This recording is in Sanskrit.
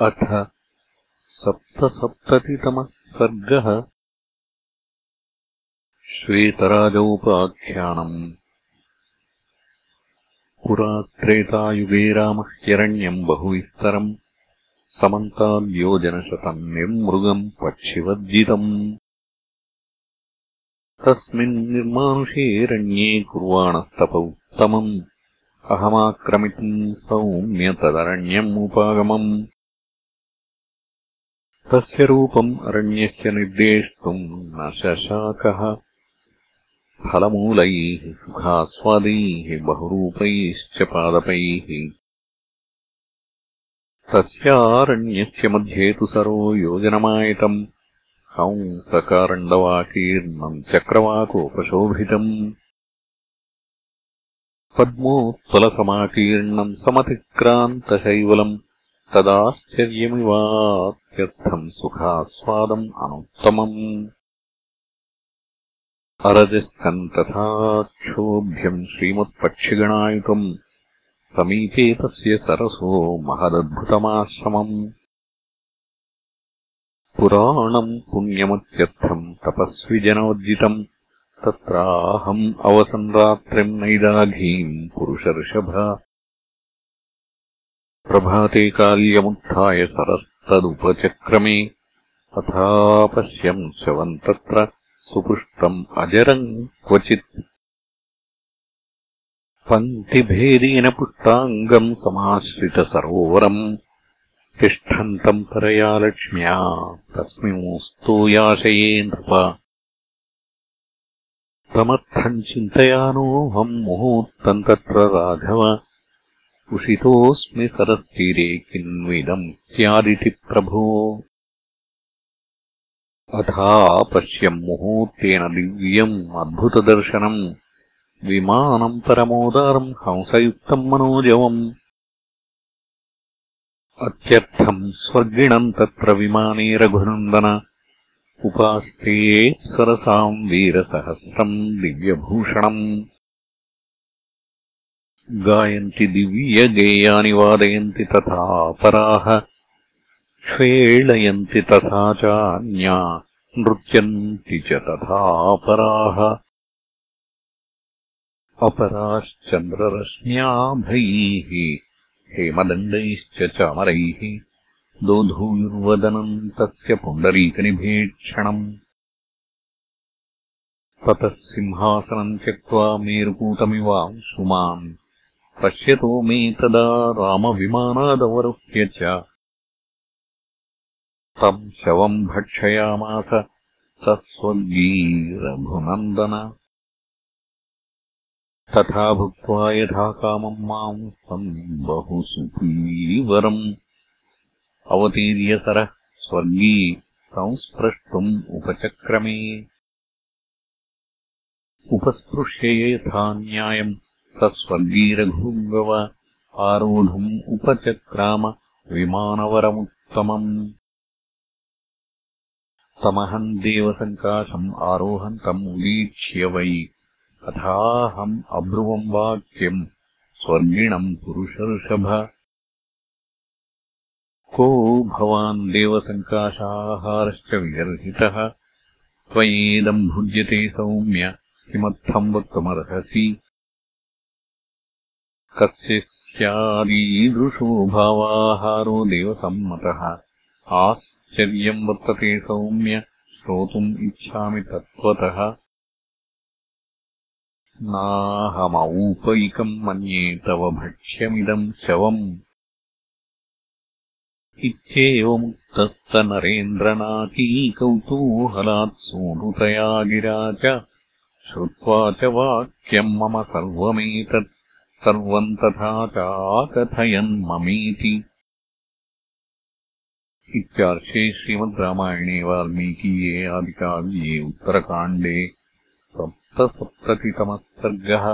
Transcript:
अथ सप्तसप्ततितमः सर्गः श्वेतराजोपाख्यानम्। पुरा त्रेतायुगे रामः हिरण्यम् बहुविस्तरम् समन्ताद्योजनशतम् निर्मृगम् पक्षिवज्जितम् तस्मिन् निर्मानुषेरण्ये कुर्वाणस्तप उत्तमम् अहमाक्रमितुम् सौम्य तदरण्यम् उपागमम् तस्य रूपम् अरण्यस्य निर्देष्टुम् न शशाकः। फलमूलैः सुखास्वादैः बहुरूपैश्च पादपैः। तस्यारण्यस्य मध्ये तु सरो योजनमायतम्। हंसकारण्डवाकीर्णम् चक्रवाकोपशोभितम्। पद्मोत्पलसमाकीर्णम् समतिक्रान्तशैवलम् सुखास्वादम् अनुत्तमम्। अरजस्तम् तथा क्षोभ्यम् श्रीमत्पक्षिगणायुतम्। समीपे तस्य सरसो महदद्भुतमाश्रमम्। पुराणम् पुण्यमत्यर्थम् तपस्विजनवर्जितम् तत्राहम् अवसन् रात्रिम् नैदाघीम् पुरुषर्षभ। प्रभाते काल्यमुत्थाय सरस्तदुपचक्रमे तथा पश्यम् शवम् तत्र सुपृष्टम् अजरम् क्वचित्। पङ्क्तिभेदेन पुष्टाङ्गम् समाश्रितसरोवरम् तिष्ठन्तम् परया लक्ष्म्या तस्मिंस्तोयाशये नृप। तमर्थम् चिन्तयानोऽहम् मुहूर्तम् तत्र राघव उषितोऽस्मि सरस्तीरे किन्विदम् स्यादिति प्रभो। अथा पश्यम् मुहूर्तेन दिव्यम् अद्भुतदर्शनम्। विमानम् परमोदारम् हंसयुक्तम् मनोजवम्। अत्यर्थम् स्वर्गिणम् तत्र विमाने रघुनन्दन। उपास्ते सरसाम् वीरसहस्रम् दिव्यभूषणम् गायन्ति दिव्यगेयानि वादयन्ति तथा पराः श्वेळयन्ति तथा चान्या नृत्यन्ति च तथा पराः। अपराश्चन्द्ररश्म्याभैः हेमदण्डैश्च चामरैः दोधूयुर्वदनम् तस्य पुण्डरीकनिभेक्षणम्। ततः सिंहासनम् त्यक्त्वा मेरुकूटमिवांशुमान् पश्यतो मे तदा रामविमानादवरुह्य च। तम् शवम् भक्षयामास स स्वगीरघुनन्दन तथा भुक्त्वा यथा कामम् माम् सम् बहु सुखीवरम् अवतीर्यसरः स्वर्गी संस्प्रष्टुम् उपचक्रमे। उपस्पृश्य यथा न्यायम् स स्वर्गीरघुगव आरोढुम् उपचक्राम विमानवरमुत्तमम्। तमहम् देवसङ्काशम् आरोहन्तम् उदीक्ष्य वै। अथाहम् अब्रुवम् वाक्यम् स्वर्गिणम् पुरुषर्षभ। को भवान् देवसङ्काशाहारश्च विगर्हितः त्वयेदम् भुज्यते सौम्य किमर्थम् वक्तुमर्हसि कस्य स्यादीदृशो भावाहारो देवसम्मतः। आश्चर्यम् वर्तते सौम्य श्रोतुम् इच्छामि तत्त्वतः। नाहमौपैकम् मन्ये तव भक्ष्यमिदम् शवम्। इत्येवमुक्तः स नरेन्द्रनाथीकौतूहलात् सोनुतया गिरा च। श्रुत्वा च वाक्यम् मम सर्वमेतत् सर्वम् तथा चाकथयन् ममीति। इत्यार्षे श्रीमद् रामायणे वाल्मीकीये आदिकाव्ये उत्तरकाण्डे सप्तसप्ततितमः सर्गः